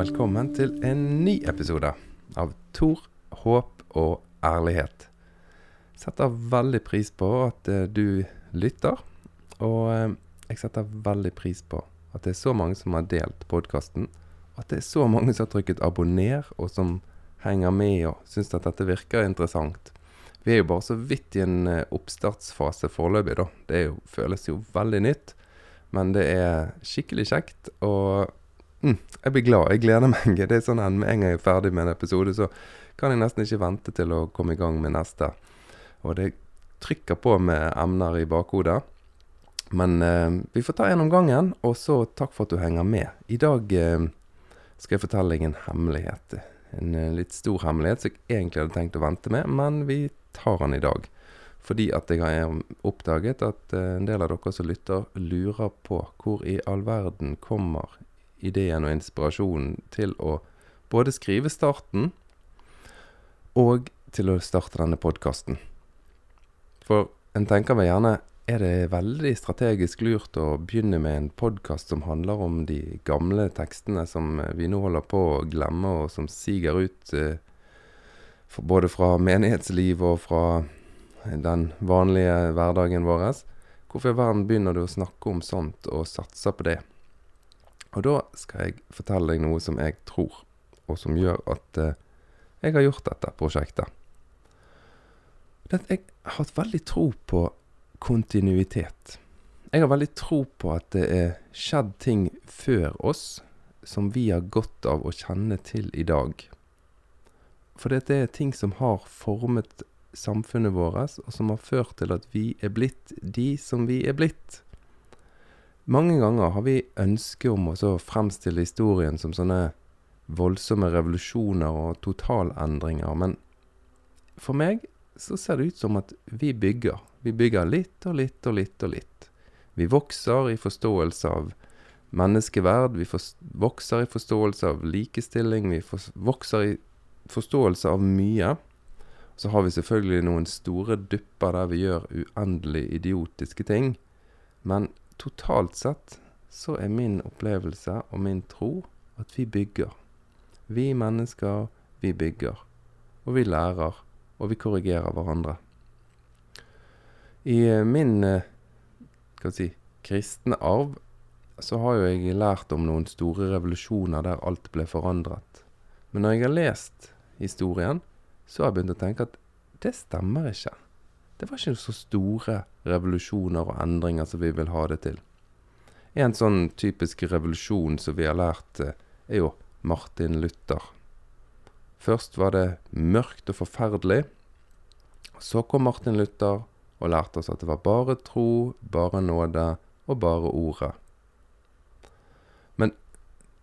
velkommen til en ny episode av Tor, håp og ærlighet. Setter veldig pris på at eh, du lytter, og eh, jeg setter veldig pris på at det er så mange som har delt podkasten, at det er så mange som har trykket abonner, og som henger med og syns at dette virker interessant. Vi er jo bare så vidt i en eh, oppstartsfase foreløpig, da. Det jo, føles jo veldig nytt. Men det er skikkelig kjekt, og mm, jeg blir glad. Jeg gleder meg. Det er sånn at Med en gang jeg er ferdig med en episode, så kan jeg nesten ikke vente til å komme i gang med neste. Og det trykker på med emner i bakhodet. Men eh, vi får ta en om gangen, og så takk for at du henger med. I dag eh, skal jeg fortelle deg en hemmelighet. En eh, litt stor hemmelighet som jeg egentlig hadde tenkt å vente med, men vi tar den i dag. Fordi at jeg har oppdaget at eh, en del av dere som lytter, lurer på hvor i all verden kommer ideen og inspirasjonen til å både skrive starten og til å starte denne podkasten. For en tenker vel gjerne er det veldig strategisk lurt å begynne med en podkast som handler om de gamle tekstene som vi nå holder på å glemme, og som siger ut eh, både fra menighetsliv og fra den vanlige hverdagen vår. Hvorfor i verden begynner du å snakke om sånt og satser på det? Og da skal jeg fortelle deg noe som jeg tror, og som gjør at eh, jeg har gjort dette prosjektet. Det at jeg har hatt veldig tro på kontinuitet. Jeg har veldig tro på at det er skjedd ting før oss som vi har godt av å kjenne til i dag. For dette er ting som har formet samfunnet vårt, og som har ført til at vi er blitt de som vi er blitt. Mange ganger har vi ønske om å fremstille historien som sånne voldsomme revolusjoner og totalendringer, men for meg så ser det ut som at vi bygger. Vi bygger litt og litt og litt og litt. Vi vokser i forståelse av menneskeverd, vi vokser i forståelse av likestilling, vi vokser i forståelse av mye. Så har vi selvfølgelig noen store dupper der vi gjør uendelig idiotiske ting. Men totalt sett så er min opplevelse og min tro at vi bygger. Vi mennesker, vi bygger. Og vi lærer, og vi korrigerer hverandre. I eh, min eh, si, kristne arv så har jo jeg lært om noen store revolusjoner der alt ble forandret. Men når jeg har lest historien, så har jeg begynt å tenke at det stemmer ikke. Det var ikke så store revolusjoner og endringer som vi vil ha det til. En sånn typisk revolusjon som vi har lært, eh, er jo Martin Luther. Først var det mørkt og forferdelig. Så kom Martin Luther og lærte oss at det var bare tro, bare nåde og bare ordet. Men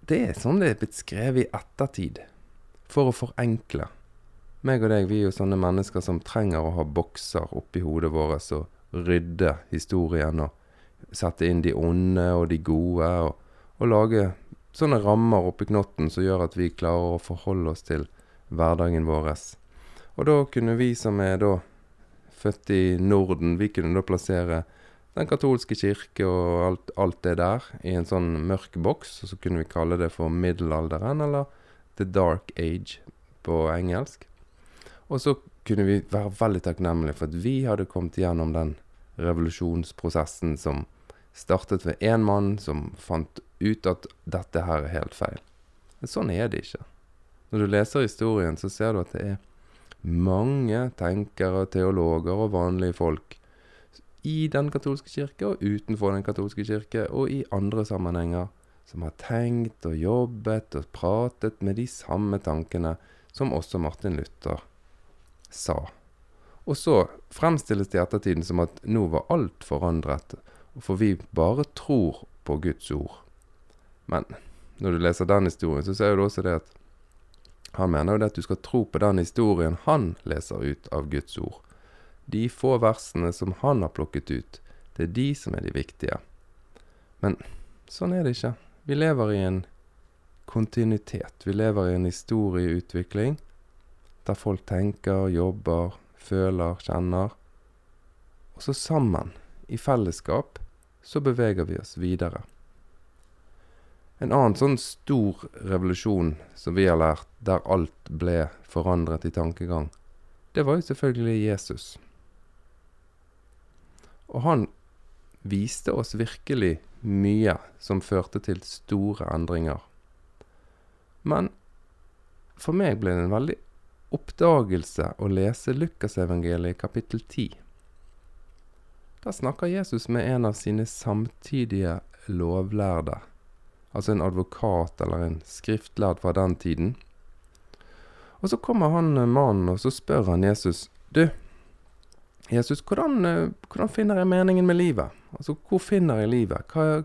det er sånn det er blitt skrevet i ettertid, for å forenkle meg og deg, vi er jo sånne mennesker som trenger å ha bokser oppi hodet vårt og rydde historien og sette inn de onde og de gode, og, og lage sånne rammer oppi knotten som gjør at vi klarer å forholde oss til hverdagen vår. Og da kunne vi som er da født i Norden, vi kunne da plassere den katolske kirke og alt, alt, det der i en sånn mørk boks, og så kunne vi kalle det for middelalderen, eller The Dark Age på engelsk. Og så kunne vi være veldig takknemlige for at vi hadde kommet gjennom den revolusjonsprosessen som startet ved én mann som fant ut at dette her er helt feil. Men sånn er det ikke. Når du leser historien, så ser du at det er mange tenkere, teologer og vanlige folk i den katolske kirke og utenfor den katolske kirke og i andre sammenhenger som har tenkt og jobbet og pratet med de samme tankene som også Martin Luther sa. Og så fremstilles det i ettertiden som at nå var alt forandret, for vi bare tror på Guds ord. Men når du leser den historien, så ser du også det at han mener jo det at du skal tro på den historien han leser ut av Guds ord. De få versene som han har plukket ut, det er de som er de viktige. Men sånn er det ikke. Vi lever i en kontinuitet. Vi lever i en historieutvikling der folk tenker, jobber, føler, kjenner. Og så sammen, i fellesskap, så beveger vi oss videre. En annen sånn stor revolusjon som vi har lært, der alt ble forandret i tankegang, det var jo selvfølgelig Jesus. Og han viste oss virkelig mye som førte til store endringer. Men for meg ble det en veldig oppdagelse å lese Lukasevangeliet kapittel 10. Da snakker Jesus med en av sine samtidige lovlærde, altså en advokat eller en skriftlærd fra den tiden. Og så kommer han mannen, og så spør han Jesus Du, Jesus, hvordan, hvordan finner jeg meningen med livet? Altså, hvor finner jeg livet? Hva,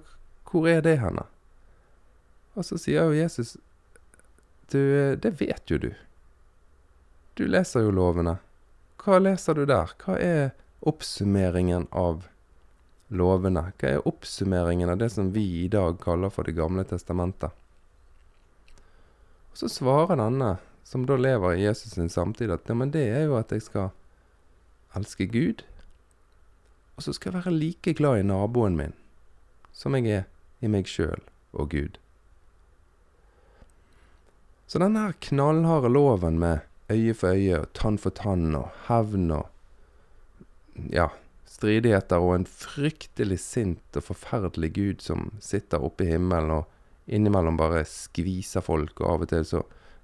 hvor er det henne? Og så sier jo Jesus Du, det vet jo du. Du leser jo lovene. Hva leser du der? Hva er oppsummeringen av lovene? Hva er oppsummeringen av det som vi i dag kaller for Det gamle testamentet? Og Så svarer denne, som da lever i Jesus sin samtid, at ja, men det er jo at jeg skal elske Gud, og så skal jeg være like glad i naboen min som jeg er i meg sjøl og Gud. Så denne her knallharde loven med øye for øye og tann for tann og hevn og ja, stridigheter og en fryktelig sint og forferdelig Gud som sitter oppe i himmelen og innimellom bare skviser folk, og av og til så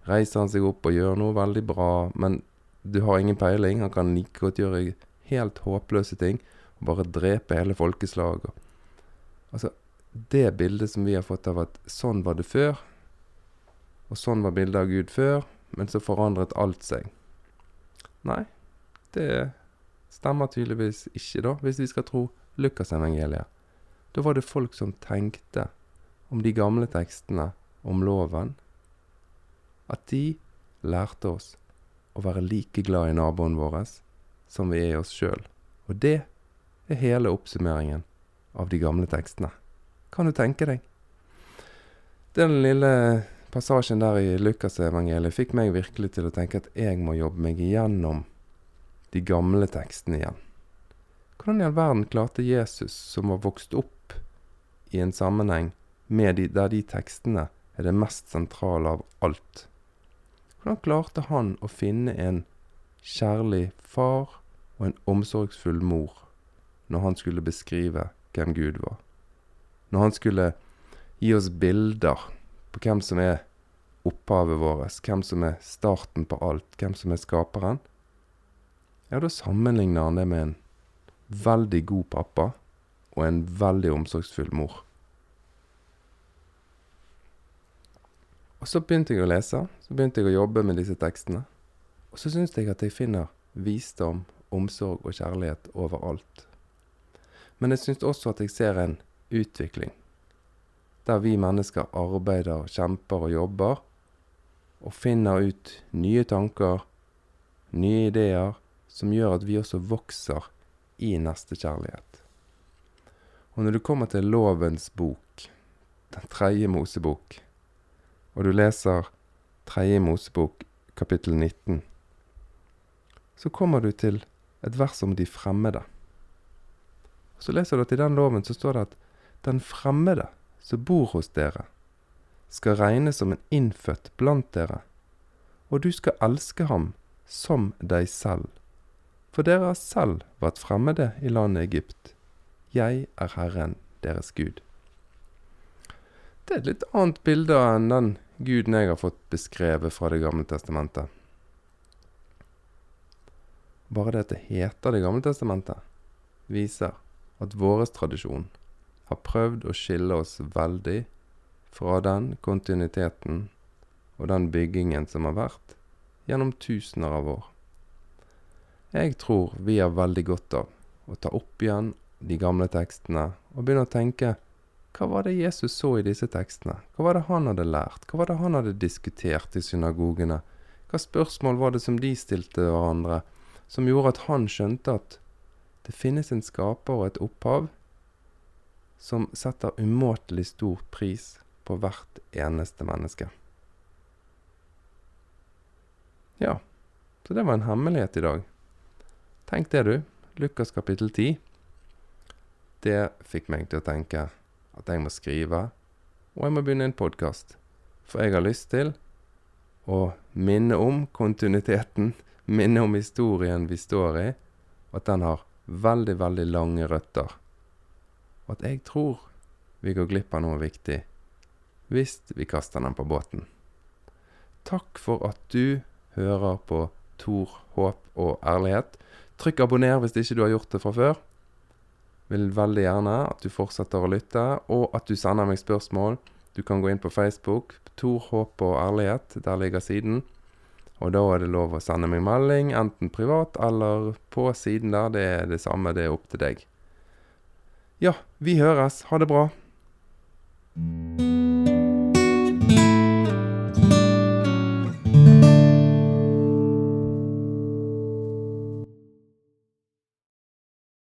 reiser han seg opp og gjør noe veldig bra, men du har ingen peiling. Han kan like godt gjøre helt håpløse ting og bare drepe hele folkeslag. Og, altså, det bildet som vi har fått av at sånn var det før, og sånn var bildet av Gud før, men så forandret alt seg. Nei, det stemmer tydeligvis ikke, da, hvis vi skal tro Lukasevangeliet. Da var det folk som tenkte om de gamle tekstene om loven, at de lærte oss å være like glad i naboen vår som vi er i oss sjøl. Og det er hele oppsummeringen av de gamle tekstene. Kan du tenke deg? Den lille passasjen der i Lukasevangeliet fikk meg virkelig til å tenke at jeg må jobbe meg igjennom de gamle tekstene igjen. Hvordan i all verden klarte Jesus, som var vokst opp i en sammenheng de, der de tekstene er det mest sentrale av alt, hvordan klarte han å finne en kjærlig far og en omsorgsfull mor når han skulle beskrive hvem Gud var? Når han skulle gi oss bilder på hvem som er opphavet vårt, hvem som er starten på alt, hvem som er skaperen, ja, da sammenligner han det med en veldig god pappa og en veldig omsorgsfull mor. Og så begynte jeg å lese, så begynte jeg å jobbe med disse tekstene. Og så syns jeg at jeg finner visdom, omsorg og kjærlighet overalt. Men jeg syns også at jeg ser en utvikling der vi mennesker arbeider, kjemper og jobber, og finner ut nye tanker, nye ideer, som gjør at vi også vokser i nestekjærlighet. Og når du kommer til lovens bok, den tredje Mosebok, og du leser tredje Mosebok kapittel 19, så kommer du til et vers om de fremmede. Så leser du at i den loven så står det at den fremmede som bor hos dere, skal regnes som en innfødt blant dere, og du skal elske ham som deg selv. For dere har selv vært fremmede i landet Egypt. Jeg er Herren deres Gud. Det er et litt annet bilde enn den guden jeg har fått beskrevet fra Det gamle testamentet. Bare det at det heter Det gamle testamentet, viser at vår tradisjon har prøvd å skille oss veldig fra den kontinuiteten og den byggingen som har vært gjennom tusener av år. Jeg tror vi har veldig godt av å ta opp igjen de gamle tekstene og begynne å tenke hva var det Jesus så i disse tekstene? Hva var det han hadde lært? Hva var det han hadde diskutert i synagogene? Hva spørsmål var det som de stilte hverandre, som gjorde at han skjønte at det finnes en skaper og et opphav som setter umåtelig stor pris på hvert eneste menneske. Ja, så det var en hemmelighet i dag. Tenk det, du. Lukas kapittel 10. Det fikk meg til å tenke at jeg må skrive og jeg må begynne en podkast. For jeg har lyst til å minne om kontinuiteten, minne om historien vi står i, og at den har veldig, veldig lange røtter. Og at jeg tror vi går glipp av noe viktig hvis vi kaster den på båten. Takk for at du hører på Tor, håp og ærlighet. Trykk abonner hvis ikke du har gjort det fra før. Vil veldig gjerne at du fortsetter å lytte, og at du sender meg spørsmål. Du kan gå inn på Facebook. Tor, håp og ærlighet. Der ligger siden. Og da er det lov å sende meg melding, enten privat eller på siden der. Det er det samme, det er opp til deg. Ja, vi høres. Ha det bra.